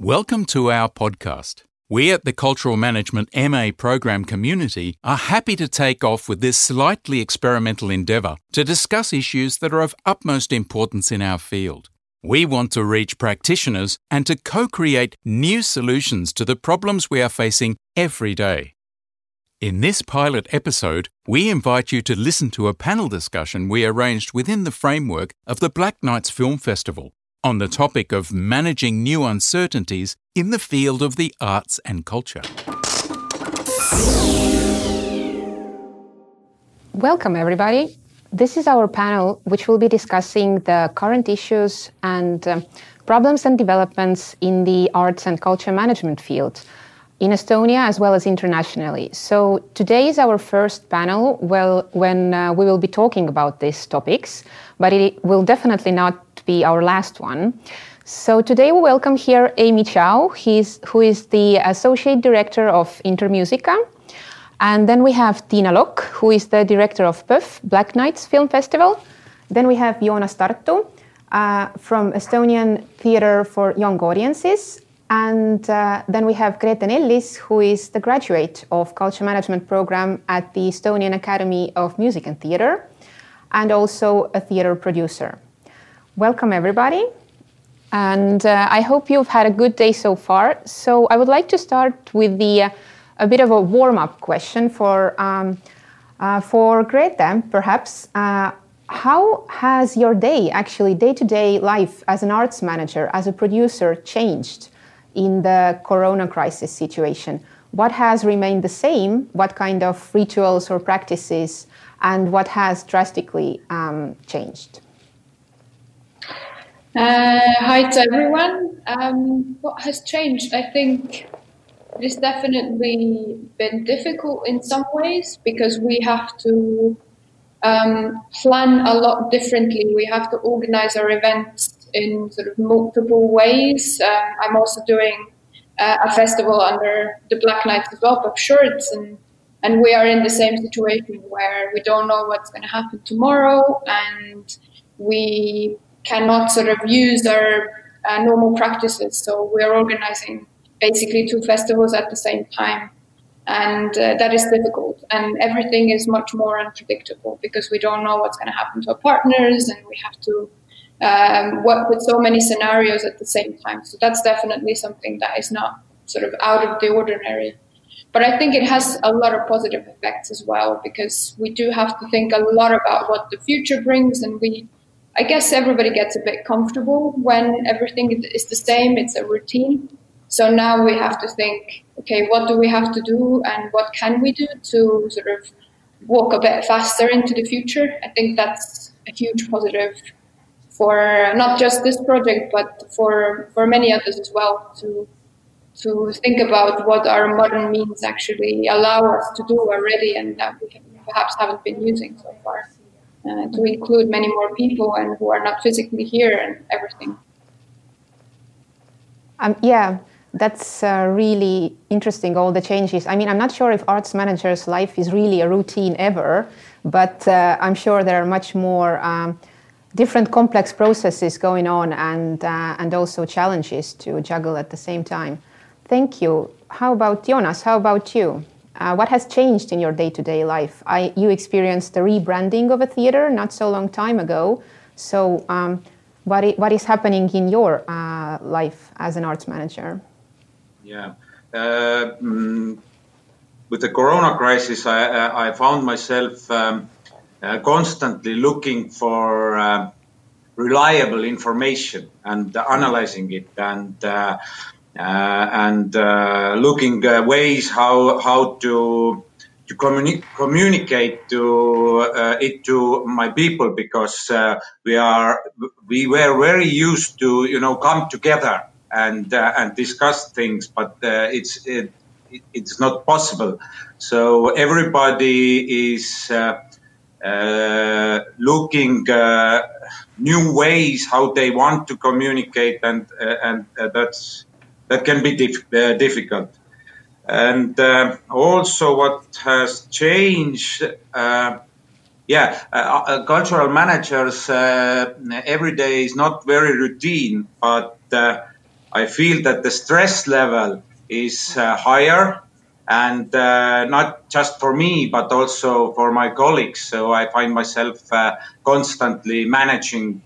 Welcome to our podcast. We at the Cultural Management MA program community are happy to take off with this slightly experimental endeavour to discuss issues that are of utmost importance in our field. We want to reach practitioners and to co create new solutions to the problems we are facing every day. In this pilot episode, we invite you to listen to a panel discussion we arranged within the framework of the Black Nights Film Festival on the topic of managing new uncertainties in the field of the arts and culture. Welcome, everybody. This is our panel, which will be discussing the current issues and um, problems and developments in the arts and culture management field in Estonia as well as internationally. So today is our first panel well, when uh, we will be talking about these topics, but it will definitely not be our last one. So today we welcome here Aimee Chow, who is the Associate Director of Intermusica and then we have Tiina Lokk, who is the director of PÖFF, Black Nights Film Festival. Then we have Joonas Tartu uh, from Estonian Theatre for Young Audiences. And uh, then we have Grete Nellis, who is the graduate of Culture Management Program at the Estonian Academy of Music and Theatre, and also a theatre producer. Welcome, everybody. And uh, I hope you've had a good day so far. So I would like to start with the uh, a bit of a warm up question for, um, uh, for Grete, perhaps. Uh, how has your day, actually, day to day life as an arts manager, as a producer, changed in the corona crisis situation? What has remained the same? What kind of rituals or practices? And what has drastically um, changed? Uh, hi to everyone. Um, what has changed? I think it's definitely been difficult in some ways because we have to um, plan a lot differently. We have to organize our events in sort of multiple ways. Uh, I'm also doing uh, a festival under the Black Nights as well, PÖFF Shorts, and and we are in the same situation where we don't know what's going to happen tomorrow, and we cannot sort of use our uh, normal practices. So we're organizing basically two festivals at the same time. And uh, that is difficult. And everything is much more unpredictable because we don't know what's going to happen to our partners and we have to um, work with so many scenarios at the same time. So that's definitely something that is not sort of out of the ordinary. But I think it has a lot of positive effects as well because we do have to think a lot about what the future brings and we I guess everybody gets a bit comfortable when everything is the same, it's a routine. So now we have to think, okay, what do we have to do and what can we do to sort of walk a bit faster into the future? I think that's a huge positive for not just this project, but for, for many others as well to to think about what our modern means actually allow us to do already and that we perhaps haven't been using so far. Uh, to include many more people and who are not physically here and everything. Um, yeah, that's uh, really interesting, all the changes. I mean, I'm not sure if arts managers' life is really a routine ever, but uh, I'm sure there are much more um, different complex processes going on and, uh, and also challenges to juggle at the same time. Thank you. How about Joonas? How about you? Uh, what has changed in your day to day life? I, you experienced the rebranding of a theater not so long time ago. So, um, what, I, what is happening in your uh, life as an arts manager? Yeah. Uh, mm, with the corona crisis, I, I found myself um, constantly looking for uh, reliable information and analyzing it and uh, uh, and uh, looking ways how how to to communi- communicate to it to my people because we are we were very used to you know come together and uh, and discuss things, but uh, it's it, it's not possible. So everybody is uh, uh looking uh, new ways how they want to communicate, and uh, and that's that can be dif- difficult. And uh, also, what has changed, uh, yeah, uh, uh cultural managers uh, every day is not very routine, but uh, I feel that the stress level is higher and uh, not just for me but also for my colleagues. So i find myself uh, constantly managing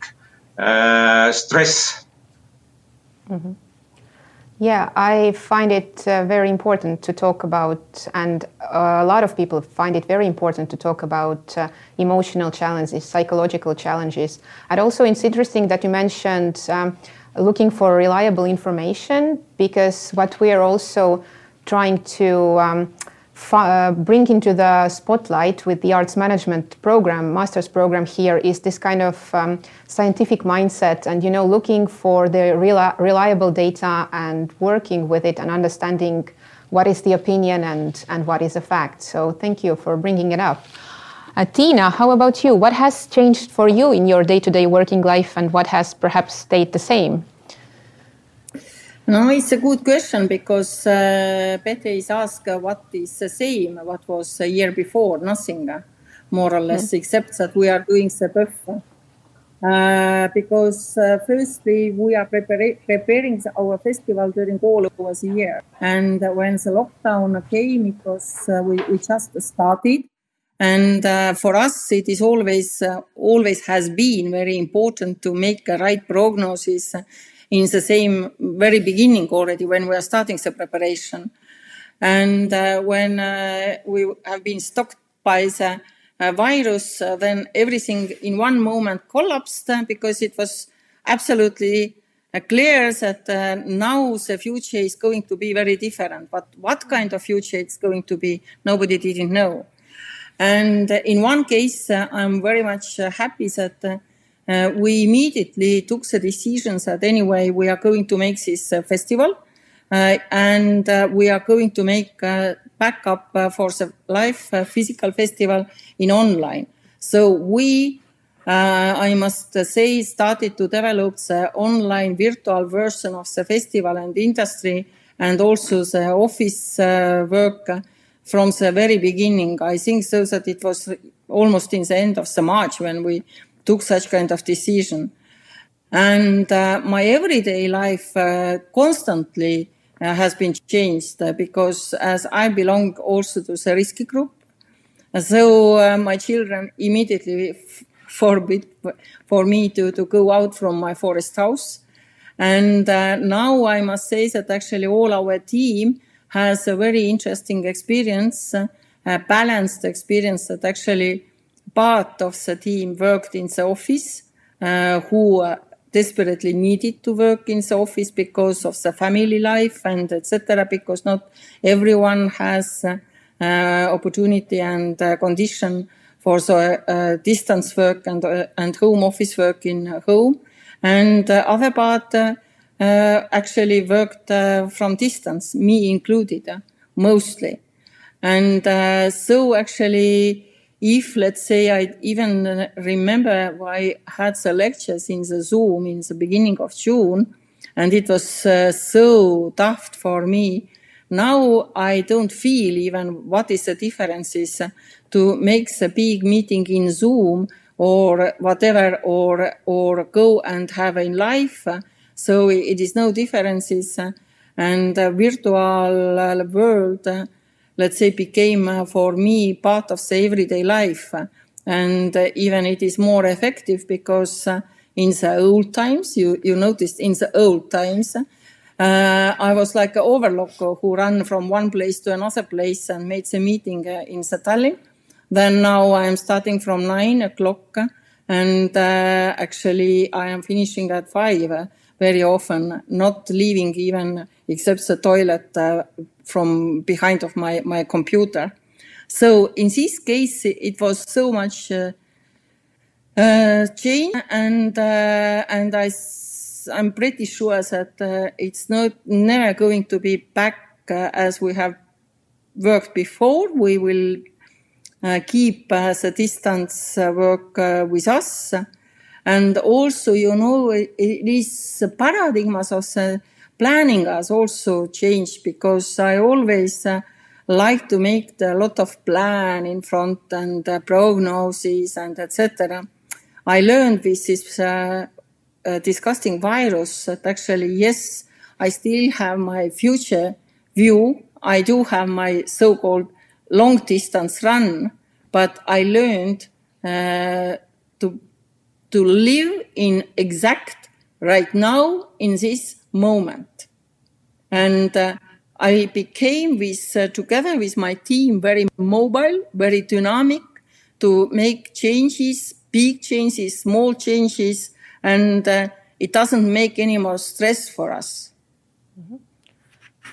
uh, stress. Mm-hmm. yeah i find it uh, very important to talk about and a lot of people find it very important to talk about uh, emotional challenges psychological challenges. And also it's interesting that you mentioned um, looking for reliable information because what we are also trying to um, uh, bring into the spotlight with the arts management program, master's program here, is this kind of um, scientific mindset and, you know, looking for the reli- reliable data and working with it and understanding what is the opinion and, and what is a fact. So thank you for bringing it up. Uh, Tiina, how about you? What has changed for you in your day to day working life and what has perhaps stayed the same? No, it's a good question because uh, Peter is asked uh, what is the same, what was a year before, nothing, uh, more or less, mm. except that we are doing the buffer. Uh, because uh, firstly, we are prepara- preparing our festival during all over the year. And when the lockdown came, it was, uh, we, we just started. And for us, it is always, always has been very important to make a right prognosis in the same very beginning already when we are starting the preparation. And uh, when uh, we have been stopped by the uh, virus, uh, then everything in one moment collapsed uh, because it was absolutely clear that now the future is going to be very different. But what kind of future it's going to be, nobody didn't know. And in one case, I'm very much happy that uh, we immediately took the decision that anyway we are going to make this uh, festival uh, and uh, we are going to make backup for the live physical festival in online. So we, I must say, started to develop the online virtual version of the festival and industry and also the office work from the very beginning. I think so that it was almost in the end of the March when we took such kind of decision. And uh, my everyday life uh, constantly uh, has been changed uh, because as I belong also to the risky group, so uh, my children immediately f- forbid for me to, to go out from my forest house. And uh, now I must say that actually all our team has a very interesting experience, a balanced experience that actually part of the team worked in the office, uh, who uh, desperately needed to work in the office because of the family life and etc. Because not everyone has uh, uh opportunity and uh, condition for the uh, distance work and and home office work in home, and other part actually worked from distance, me included, mostly, and so actually if let's say I even remember I had the lectures in the Zoom in the beginning of June, and it was uh, so tough for me. Now I don't feel even what is the differences to make the big meeting in Zoom or whatever, or or go and have in life. So it is no differences, uh, and virtual uh, world uh, let's say, became uh, for me part of the everyday life. And uh, even it is more effective because uh, in the old times, you, you noticed in the old times, uh, I was like an overlook who ran from one place to another place and made the meeting uh, in the Tallinn. Then now I am starting from nine o'clock and uh, actually I am finishing at five very often, not leaving even except the toilet from behind of my, my computer. So in this case, it was so much uh, uh, change, and uh, and I I'm pretty sure that uh, it's not never going to be back uh, as we have worked before. We will keep the distance work with us, and also you know it is paradigms of the planning has also changed because I always uh, like to make a lot of plan in front and uh, prognosis and etc. I learned with this uh, uh, disgusting virus that actually yes, I still have my future view. I do have my so-called long distance run, but I learned uh, to to live in exact right now in this moment. And uh, I became with, uh, together with my team, very mobile, very dynamic to make changes, big changes, small changes, and uh, it doesn't make any more stress for us. Mm-hmm.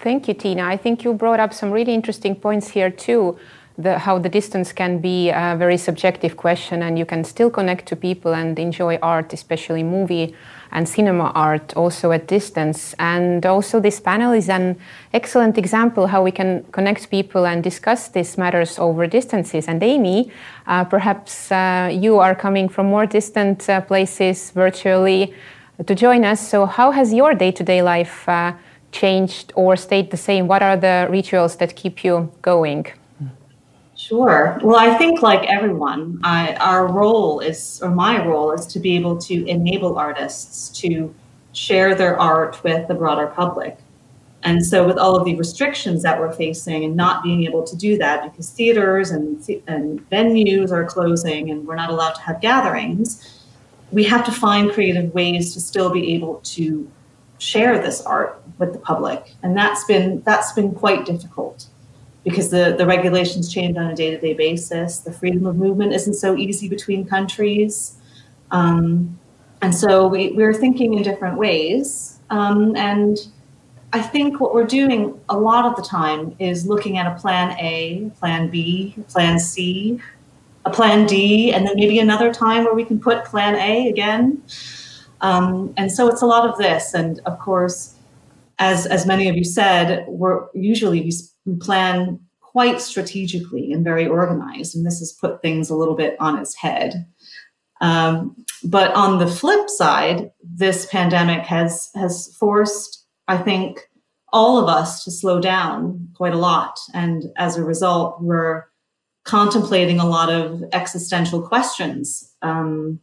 Thank you, Tiina. I think you brought up some really interesting points here too the, how the distance can be a very subjective question, and you can still connect to people and enjoy art, especially movie and cinema art, also at distance. And also, this panel is an excellent example how we can connect people and discuss these matters over distances. And Aimee, uh, perhaps uh, you are coming from more distant uh, places virtually to join us. So, how has your day-to-day life uh, changed or stayed the same? What are the rituals that keep you going? Sure. Well, I think like everyone, I, our role is, or my role is to be able to enable artists to share their art with the broader public. And so, with all of the restrictions that we're facing and not being able to do that because theaters and, and venues are closing and we're not allowed to have gatherings, we have to find creative ways to still be able to share this art with the public. And that's been that's been quite difficult because the, the regulations change on a day to day basis. The freedom of movement isn't so easy between countries. Um, and so we, we're thinking in different ways. Um, and I think what we're doing a lot of the time is looking at a plan A, plan B, plan C, a plan D, and then maybe another time where we can put plan A again. Um, and so it's a lot of this. And of course, as, as many of you said, we're usually we plan quite strategically and very organized, and this has put things a little bit on its head. Um, but on the flip side, this pandemic has has forced, I think, all of us to slow down quite a lot, and as a result, we're contemplating a lot of existential questions, um,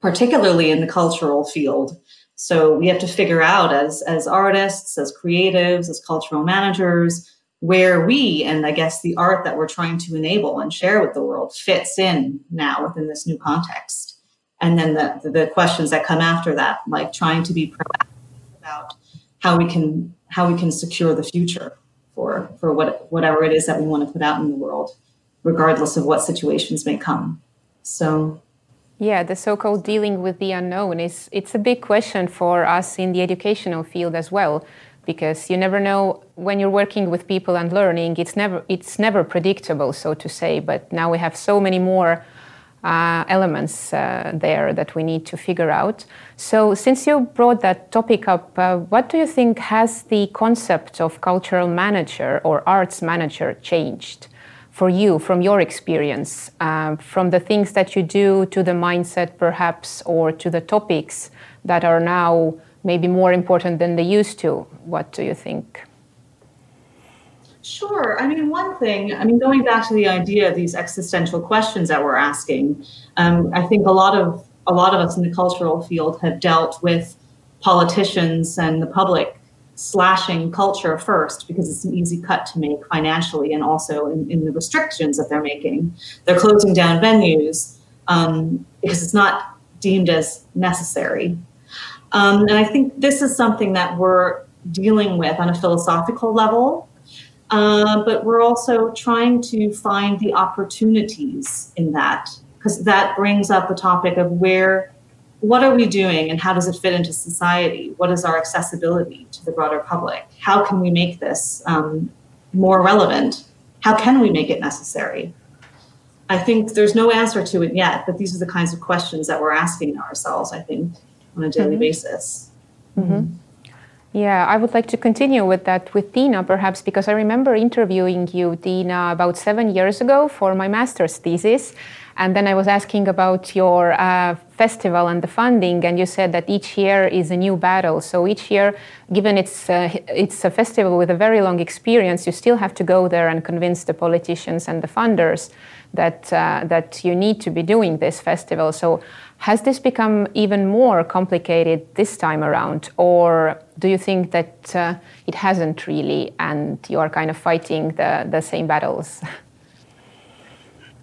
particularly in the cultural field. So we have to figure out as as artists, as creatives, as cultural managers, where we and I guess the art that we're trying to enable and share with the world fits in now within this new context. And then the, the questions that come after that, like trying to be proactive about how we can how we can secure the future for for what whatever it is that we want to put out in the world, regardless of what situations may come. So yeah, the so-called dealing with the unknown is it's a big question for us in the educational field as well because you never know when you're working with people and learning it's never it's never predictable so to say but now we have so many more uh, elements uh, there that we need to figure out. So since you brought that topic up uh, what do you think has the concept of cultural manager or arts manager changed for you from your experience uh, from the things that you do to the mindset perhaps or to the topics that are now maybe more important than they used to. What do you think? Sure. I mean, one thing, I mean, going back to the idea of these existential questions that we're asking, um, I think a lot of a lot of us in the cultural field have dealt with politicians and the public slashing culture first because it's an easy cut to make financially and also in, in the restrictions that they're making. They're closing down venues um, because it's not deemed as necessary. Um, and I think this is something that we're dealing with on a philosophical level, uh, but we're also trying to find the opportunities in that because that brings up the topic of where, what are we doing and how does it fit into society? What is our accessibility to the broader public? How can we make this um, more relevant? How can we make it necessary? I think there's no answer to it yet, but these are the kinds of questions that we're asking ourselves, I think on a daily mm-hmm. basis. Mm-hmm. Yeah, I would like to continue with that with Tiina, perhaps, because I remember interviewing you, Tiina, about seven years ago for my master's thesis. And then I was asking about your uh, festival and the funding, and you said that each year is a new battle. So each year, given it's uh, it's a festival with a very long experience, you still have to go there and convince the politicians and the funders that uh, that you need to be doing this festival. So has this become even more complicated this time around, or do you think that uh, it hasn't really, and you are kind of fighting the the same battles?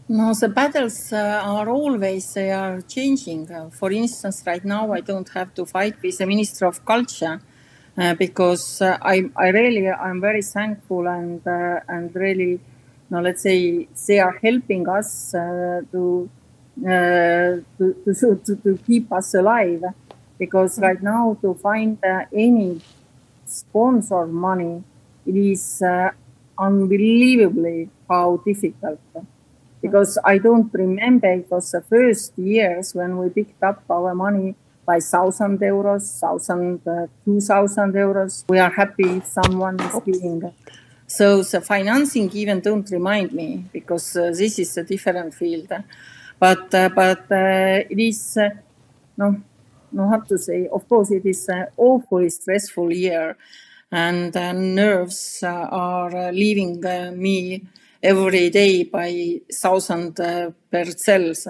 No, the battles uh, are always they are changing. Uh, for instance, right now I don't have to fight with the Minister of Culture uh, because uh, I, I really I'm very thankful and uh, and really, no, let's say they are helping us uh, to, to, to to keep us alive because right now to find any sponsor money it is unbelievably how difficult because I don't remember it was the first years when we picked up our money by thousand euros, thousand, uh, two thousand euros. We are happy if someone is giving. So the financing even don't remind me because uh, this is a different field. But uh, but uh, it is uh, no no how to say. Of course, it is an awfully stressful year, and uh, nerves are leaving me every day by thousand uh, per cells,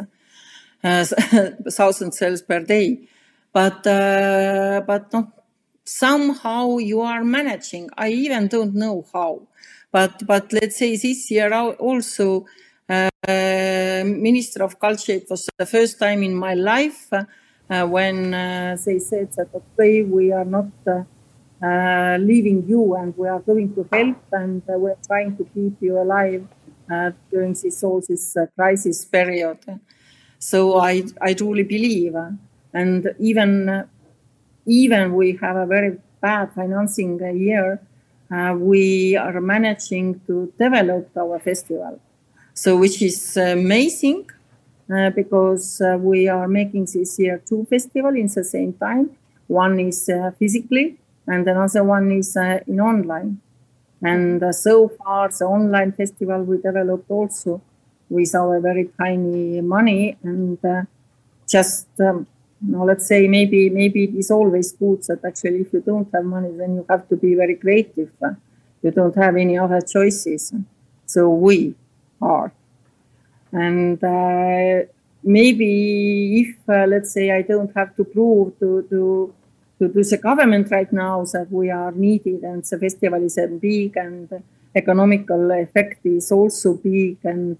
uh, thousand cells per day. But uh, but somehow you are managing. I even don't know how. But but let's say this year also, uh, Minister of Culture. It was the first time in my life uh, when uh, they said that okay, we are not uh, leaving you and we are going to help and uh, we're trying to keep you alive uh, during this all this uh, crisis period. So I, I truly believe, uh, and even uh, even we have a very bad financing year, we are managing to develop our festival. So which is amazing because we are making this year two festivals in the same time. One is physically and another one is uh, in online. And uh, so far, the online festival we developed also with our very tiny money and uh, just um, let's say maybe maybe it is always good that actually if you don't have money then you have to be very creative. You don't have any other choices. So we are. And uh, maybe if uh, let's say i don't have to prove to to to do the government right now that we are needed and the festival is big and economical effect is also big and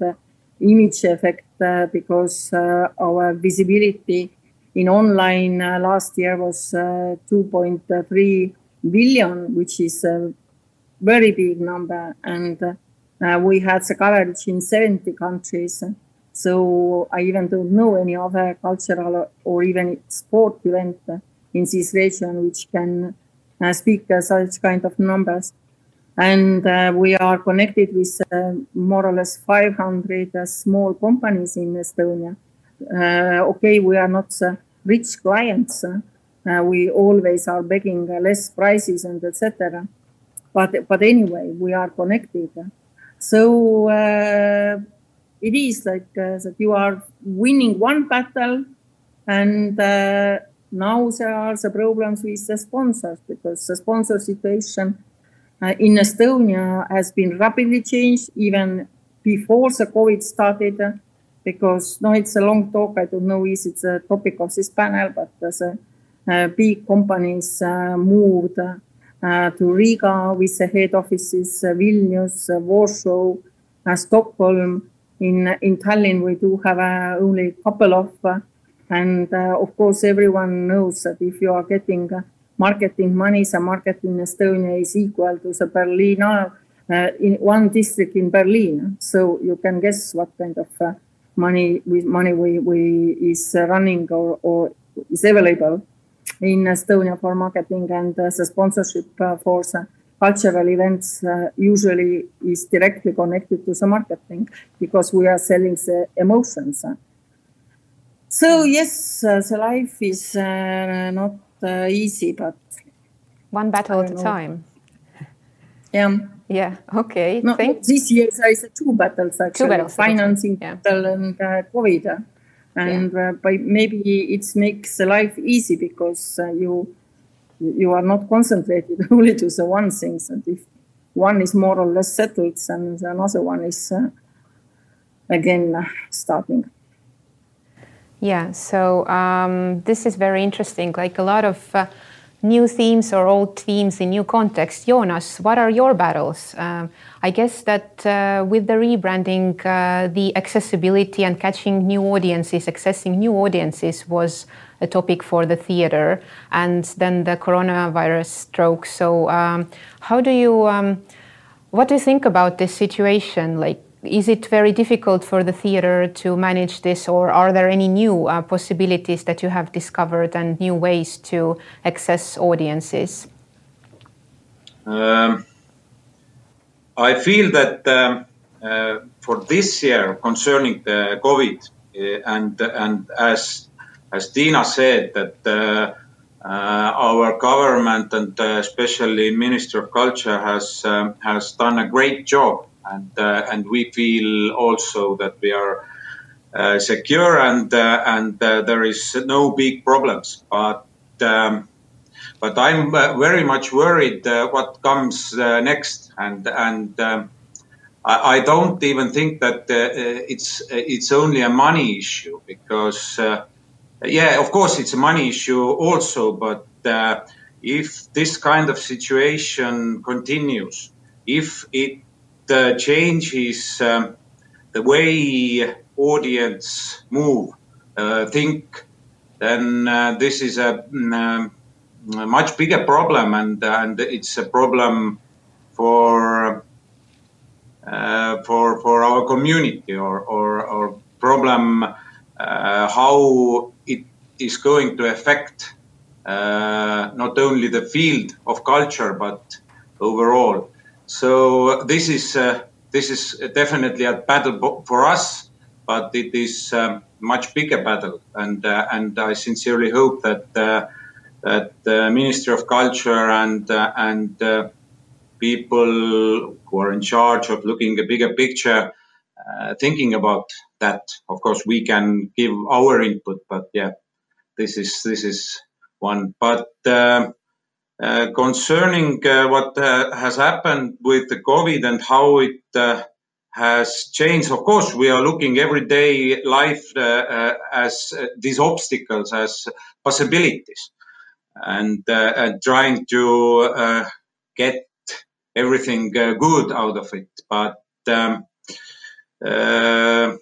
image effect uh, because uh, our visibility in online uh, last year was uh, 2.3 billion, which is a very big number. And uh, we had the coverage in 70 countries. So I even don't know any other cultural or even sport event in this region, which can uh, speak uh, such kind of numbers. And uh, we are connected with more or less 500 small companies in Estonia. okay, we are not rich clients. we always are begging less prices and etc. But but anyway, we are connected. So it is like uh, that you are winning one battle and uh, now there are the problems with the sponsors because the sponsor situation uh, in Estonia has been rapidly changed even before the COVID started. Uh, because no, it's a long talk. I don't know if it's a topic of this panel, but the uh, big companies uh, moved uh, to Riga with the head offices, uh, Vilnius, Warsaw, Stockholm. In in Tallinn, we do have only a couple of and uh, of course, everyone knows that if you are getting uh, marketing money, the market in Estonia is equal to the Berlin, uh, in one district in Berlin. So you can guess what kind of uh, money with money we, we is running or, or is available in Estonia for marketing and uh, the sponsorship uh, for the cultural events usually is directly connected to the marketing because we are selling the emotions. So yes, uh, the life is uh, not uh, easy, but one battle at a time. Yeah. Yeah. Okay. No, Thank- this year there is two battles actually: Two battles. financing Yeah. battle and uh, COVID. And uh, by maybe it makes life easy because uh, you you are not concentrated only to the one things, and if one is more or less settled, then the another one is uh, again uh, starting. Yeah, so um, this is very interesting. Like a lot of uh, new themes or old themes in new context. Joonas, what are your battles? Um, I guess that uh, with the rebranding, uh, the accessibility and catching new audiences, accessing new audiences was a topic for the theater, and then the coronavirus stroke. So, um, how do you, um, what do you think about this situation? Like, is it very difficult for the theater to manage this, or are there any new uh, possibilities that you have discovered and new ways to access audiences? Um, I feel that um, uh, for this year, concerning the COVID, uh, and and as as Tiina said, that uh, uh, our government and uh, especially Minister of Culture has um, has done a great job, and uh, and we feel also that we are uh, secure and uh, and there is no big problems. But um, but I'm very much worried uh, what comes uh, next, and and um, I, I don't even think that uh, it's it's only a money issue because yeah, of course it's a money issue also, but if this kind of situation continues, if it uh, changes um, the way audience move, uh, think, then uh, this is a, mm, um, a much bigger problem, and and it's a problem for uh, for for our community or or, or problem uh, how it is going to affect uh, not only the field of culture but overall. So this is uh, this is definitely a battle for us, but it is um, much bigger battle, and uh, and I sincerely hope that uh, that the Ministry of Culture and uh, and uh, people who are in charge of looking a bigger picture, uh, thinking about that. Of course, we can give our input, but yeah, this is this is one. But uh, concerning uh, what uh, has happened with the COVID and how it uh, has changed, of course, we are looking everyday life uh, uh, as uh, these obstacles as possibilities, and, uh, and trying to uh, get everything uh, good out of it. But um, uh,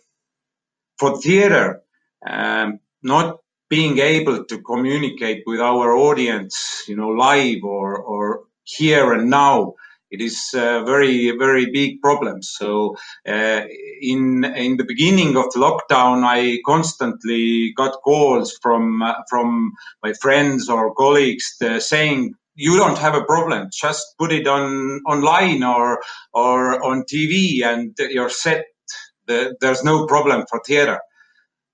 for theater, um, not being able to communicate with our audience, you know, live or, or here and now, it is a very, very big problem. So, uh, in in the beginning of the lockdown, I constantly got calls from uh, from my friends or colleagues uh, saying, "You don't have a problem. Just put it on online or or on TV, and you're set. The, there's no problem for theater."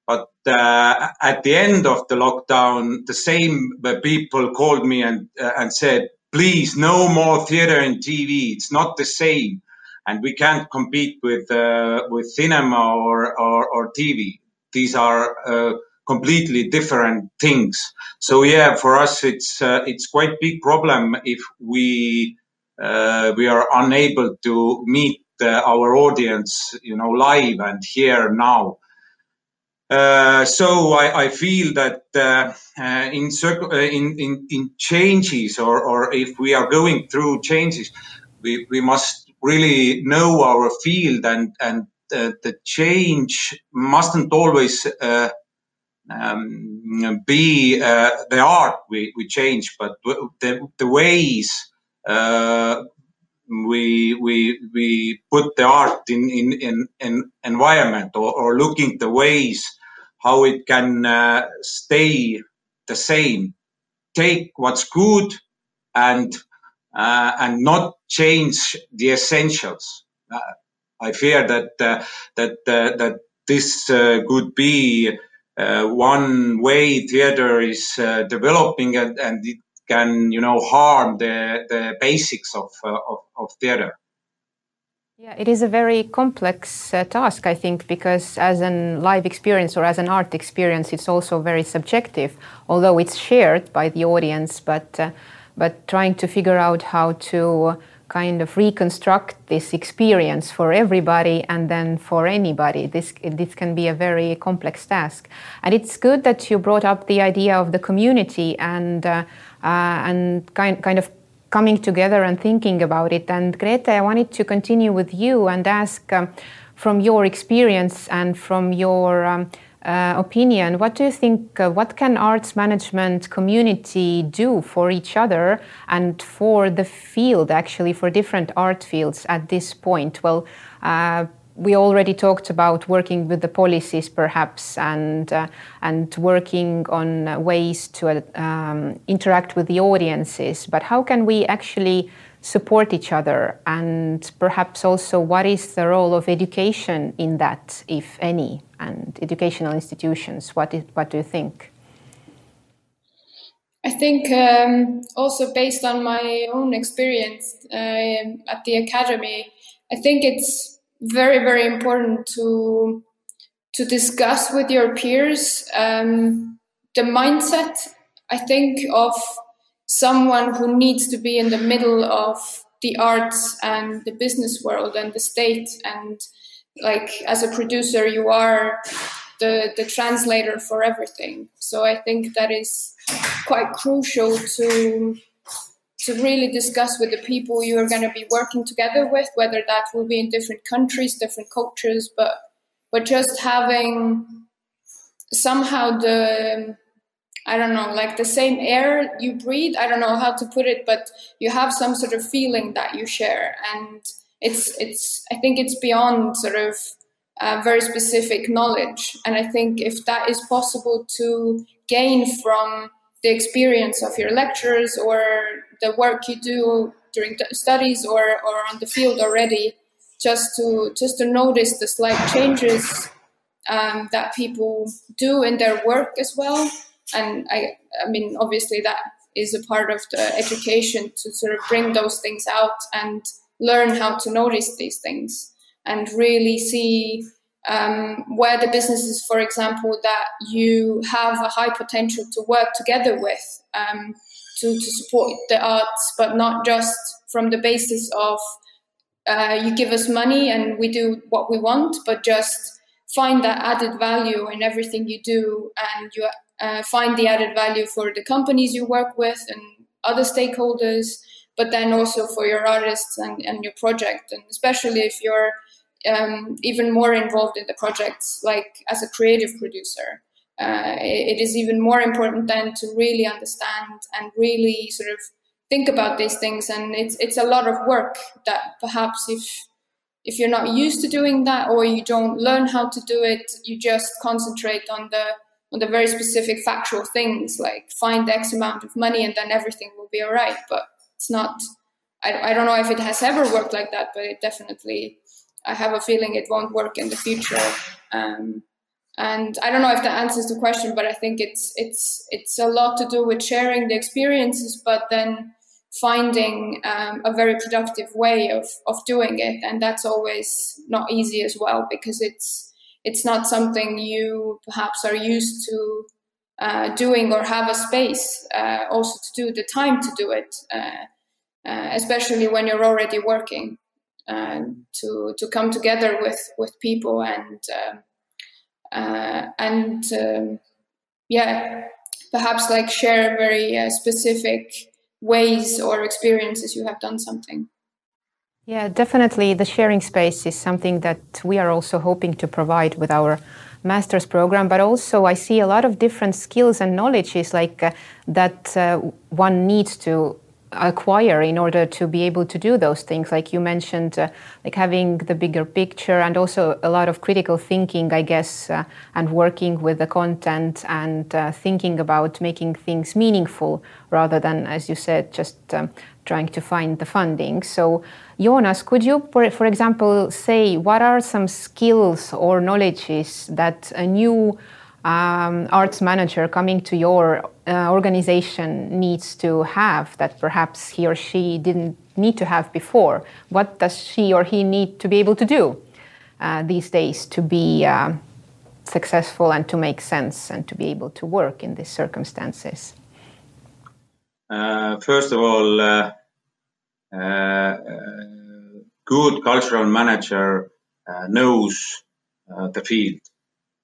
But uh, at the end of the lockdown, the same people called me and uh, and said, "Please, no more theater and TV. It's not the same, and we can't compete with uh, with cinema or, or or TV. These are uh, completely different things. So yeah, for us, it's uh, it's quite big problem if we uh, we are unable to meet uh, our audience, you know, live and here now. Uh, so I, I, feel that uh, uh, in, circ- in, in in changes, or, or if we are going through changes, we, we must really know our field, and and the change mustn't always um, be the art we, we change, but the, the ways we we we put the art in in in, in environment or, or looking the ways how it can uh, stay the same take what's good and uh, and not change the essentials uh, i fear that uh, that uh, that this uh, could be one way theater is developing and, and it can you know harm the the basics of of, of theater. Yeah, it is a very complex uh, task, I think, because as an live experience or as an art experience, it's also very subjective, although it's shared by the audience. But uh, but trying to figure out how to kind of reconstruct this experience for everybody and then for anybody. This this can be a very complex task, and it's good that you brought up the idea of the community and uh, uh, and kind kind of coming together and thinking about it. And Grete, I wanted to continue with you and ask um, from your experience and from your um, uh, opinion, what do you think? Uh, what can arts management community do for each other and for the field, actually, for different art fields at this point? Well, uh, we already talked about working with the policies perhaps and uh, and working on ways to uh, um, interact with the audiences. But how can we actually support each other? And perhaps also what is the role of education in that if any and educational institutions? What is, what do you think? I think um, also based on my own experience uh, at the academy, I think it's very very important to to discuss with your peers um, the mindset i think of someone who needs to be in the middle of the arts and the business world and the state. And like as a producer you are the the translator for everything. So i think that is quite crucial to to really discuss with the people you are going to be working together with, whether that will be in different countries, different cultures, but but just having somehow the I don't know, like the same air you breathe. I don't know how to put it, but you have some sort of feeling that you share, and it's it's. I think it's beyond sort of uh, very specific knowledge, and I think if that is possible to gain from the experience of your lecturers or the work you do during studies or, or on the field already just to just to notice the slight changes um, that people do in their work as well. And i i mean obviously that is a part of the education to sort of bring those things out and learn how to notice these things and really see um, where the businesses, for example, that you have a high potential to work together with um, to, to support the arts, but not just from the basis of uh, you give us money and we do what we want, but just find that added value in everything you do and you uh, find the added value for the companies you work with and other stakeholders, but then also for your artists and, and your project. And especially if you're um, even more involved in the projects, like as a creative producer. Uh, it is even more important then to really understand and really sort of think about these things. And it's it's a lot of work that perhaps if if you're not used to doing that or you don't learn how to do it, you just concentrate on the on the very specific factual things like find X amount of money and then everything will be all right. But it's not. I, I don't know if it has ever worked like that, but it definitely I have a feeling it won't work in the future. Um, and I don't know if that answers the question, but I think it's it's it's a lot to do with sharing the experiences, but then finding um, a very productive way of of doing it, and that's always not easy as well because it's it's not something you perhaps are used to uh, doing or have a space uh, also to do the time to do it, uh, uh especially when you're already working to to come together with with people and um, uh, and um, yeah perhaps like share very uh, specific ways or experiences you have done something. Yeah definitely the sharing space is something that we are also hoping to provide with our master's program but also i see a lot of different skills and knowledges like uh, that uh, one needs to acquire in order to be able to do those things like you mentioned uh, like having the bigger picture and also a lot of critical thinking i guess uh, and working with the content and uh, thinking about making things meaningful rather than as you said just um, trying to find the funding. So Joonas could you for example say what are some skills or knowledges that a new um, arts manager coming to your uh, organization needs to have that perhaps he or she didn't need to have before? What does she or he need to be able to do uh, these days to be uh, successful and to make sense and to be able to work in these circumstances? Uh, first of all, uh, uh, good cultural manager knows the field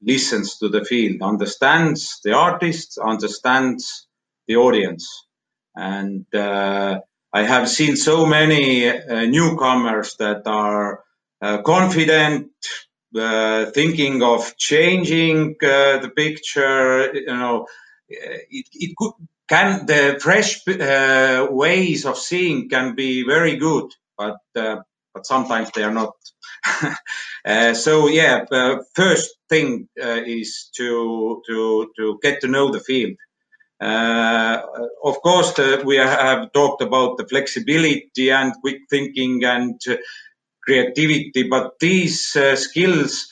listens to the field, understands the artists, understands the audience. And uh, I have seen so many uh, newcomers that are uh, confident, uh, thinking of changing uh, the picture. You know, it, it could, can the fresh uh, ways of seeing can be very good, but but sometimes they are not. uh, so yeah, uh, first thing uh, is to to to get to know the field. Uh, of course, the, we have talked about the flexibility and quick thinking and creativity, but these uh, skills.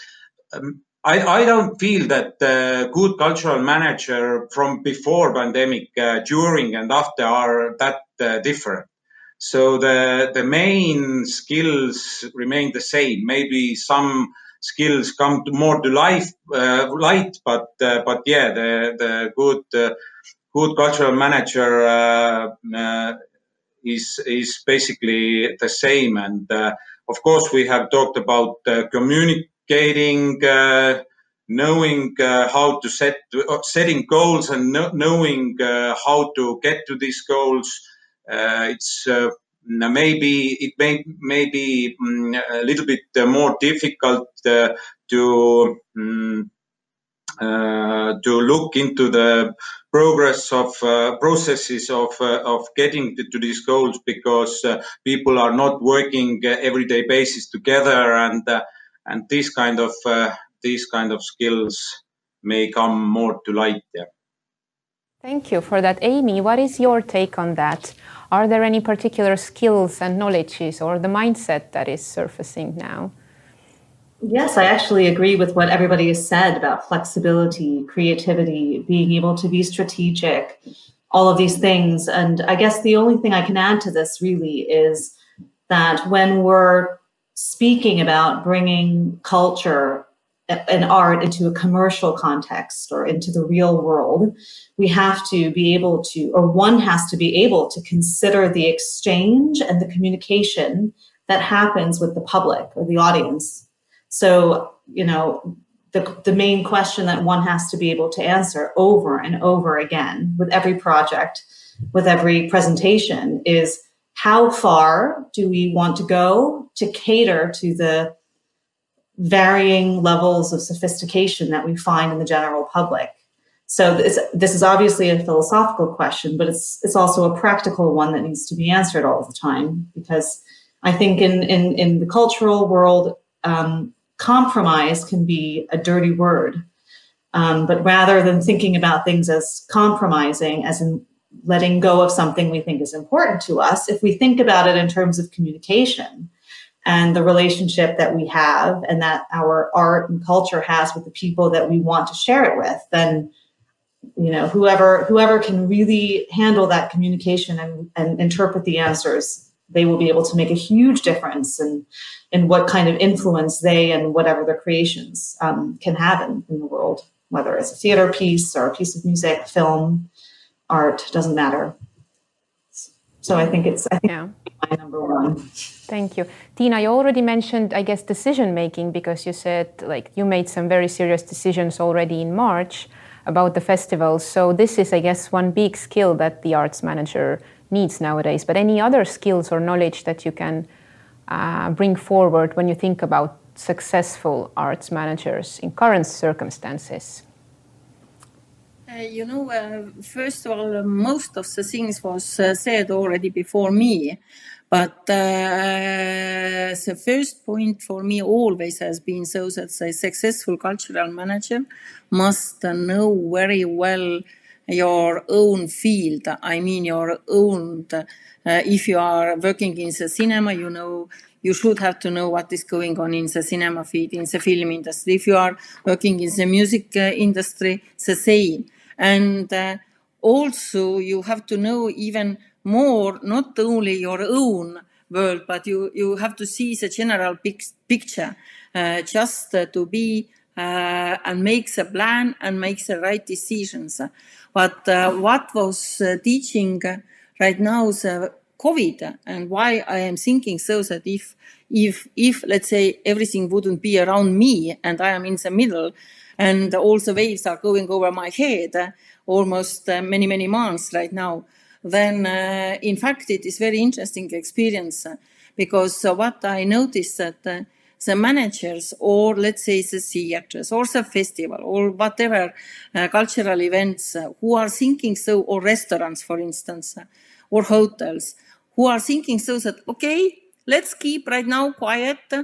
Um, I, I, don't feel that the good cultural manager from before pandemic, uh, during and after are that different. So the the main skills remain the same. Maybe some skills come to more to life uh, light, but uh, but yeah, the the good uh, good cultural manager uh, uh, is is basically the same. And uh, of course, we have talked about communicating. knowing how to set setting goals and knowing how to get to these goals uh, it's uh, maybe it may, may be um, a little bit uh, more difficult to um, to look into the progress of uh, processes of uh, of getting to, to, these goals because uh, people are not working everyday basis together and and these kind of these kind of skills may come more to light there. Thank you for that, Aimee. What is your take on that? Are there any particular skills and knowledges or the mindset that is surfacing now? Yes, I actually agree with what everybody has said about flexibility, creativity, being able to be strategic, all of these things. And I guess the only thing I can add to this really is that when we're speaking about bringing culture and art into a commercial context or into the real world, we have to be able to, or one has to be able to consider the exchange and the communication that happens with the public or the audience. So, you know, the, the main question that one has to be able to answer over and over again with every project, with every presentation is how far do we want to go to cater to the varying levels of sophistication that we find in the general public. So this, this is obviously a philosophical question, but it's it's also a practical one that needs to be answered all the time because I think in in, in the cultural world, um, compromise can be a dirty word. Um, but rather than thinking about things as compromising, as in letting go of something we think is important to us, if we think about it in terms of communication, and the relationship that we have and that our art and culture has with the people that we want to share it with then you know whoever whoever can really handle that communication and, and interpret the answers they will be able to make a huge difference in in what kind of influence they and whatever their creations um, can have in, in the world whether it's a theater piece or a piece of music film art doesn't matter so i think it's i think yeah. My number one Thank you. Tiina, you already mentioned, I guess, decision making because you said like you made some very serious decisions already in March about the festival. So this is, I guess, one big skill that the arts manager needs nowadays. But any other skills or knowledge that you can uh, bring forward when you think about successful arts managers in current circumstances? Uh, you know, uh, first of all, uh, most of the things was uh, said already before me. But uh, the first point for me always has been so that a successful cultural manager must know very well your own field. I mean, your own. Uh, if you are working in the cinema, you know you should have to know what is going on in the cinema field, in the film industry. If you are working in the music uh, industry, the same. And uh, also, you have to know even more, not only your own world, but you, you have to see the general pic- picture uh, just uh, to be uh, and make the plan and make the right decisions. But uh, what was teaching right now the COVID and why I am thinking so that if, if, if let's say everything wouldn't be around me and I am in the middle and all the waves are going over my head uh, almost uh, many, many months right now, then uh, in fact it is very interesting experience because what I noticed that the managers or let's say the theaters or the festival or whatever uh, cultural events uh, who are thinking so or restaurants for instance uh, or hotels who are thinking so that okay let's keep right now quiet uh,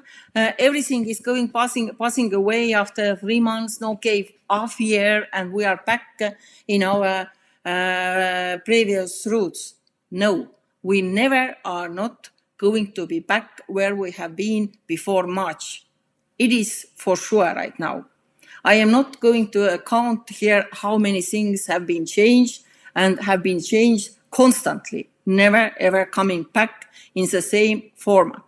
everything is going passing passing away after three months no okay half year and we are back in our uh, previous routes. no we never are not going to be back where we have been before march it is for sure right now i am not going to account here how many things have been changed and have been changed constantly never ever coming back in the same format.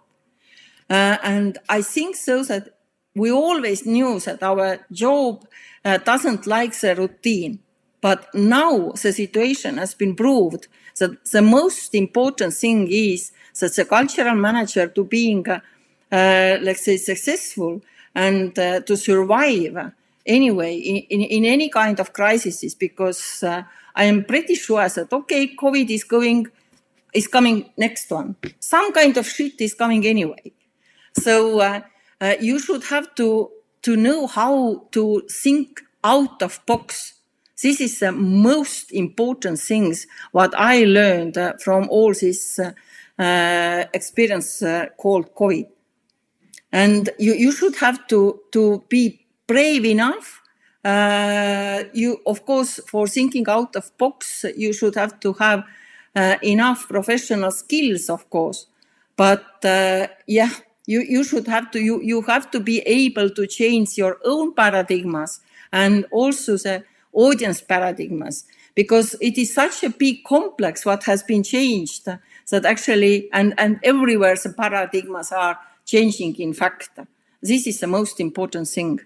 Uh, and I think so that we always knew that our job uh, doesn't like the routine. But now the situation has been proved that the most important thing is that the cultural manager to being, uh, let's say, successful and uh, to survive anyway in, in, in, any kind of crisis because uh, I am pretty sure that, okay, COVID is going is coming next one. Some kind of shit is coming anyway. So uh, uh, you should have to to know how to think out of box. This is the most important things what I learned uh, from all this uh, uh, experience uh, called COVID. And you, you should have to to be brave enough. you of course for thinking out of box you should have to have uh, enough professional skills, of course. But uh, yeah, you, you should have to you, you have to be able to change your own paradigms and also the audience paradigms because it is such a big complex what has been changed that actually and and everywhere the paradigms are changing in fact this is the most important thing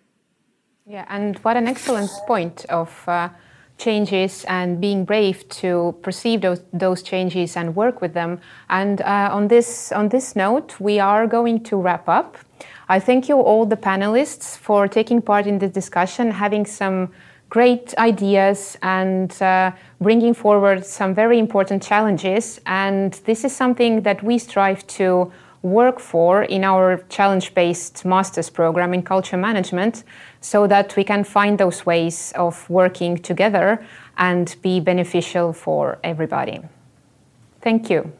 yeah and what an excellent point of uh, changes and being brave to perceive those, those changes and work with them. And uh, on this on this note, we are going to wrap up. I thank you all the panelists for taking part in this discussion, having some great ideas and uh, bringing forward some very important challenges. And this is something that we strive to work for in our challenge based master's program in culture management so that we can find those ways of working together and be beneficial for everybody. Thank you.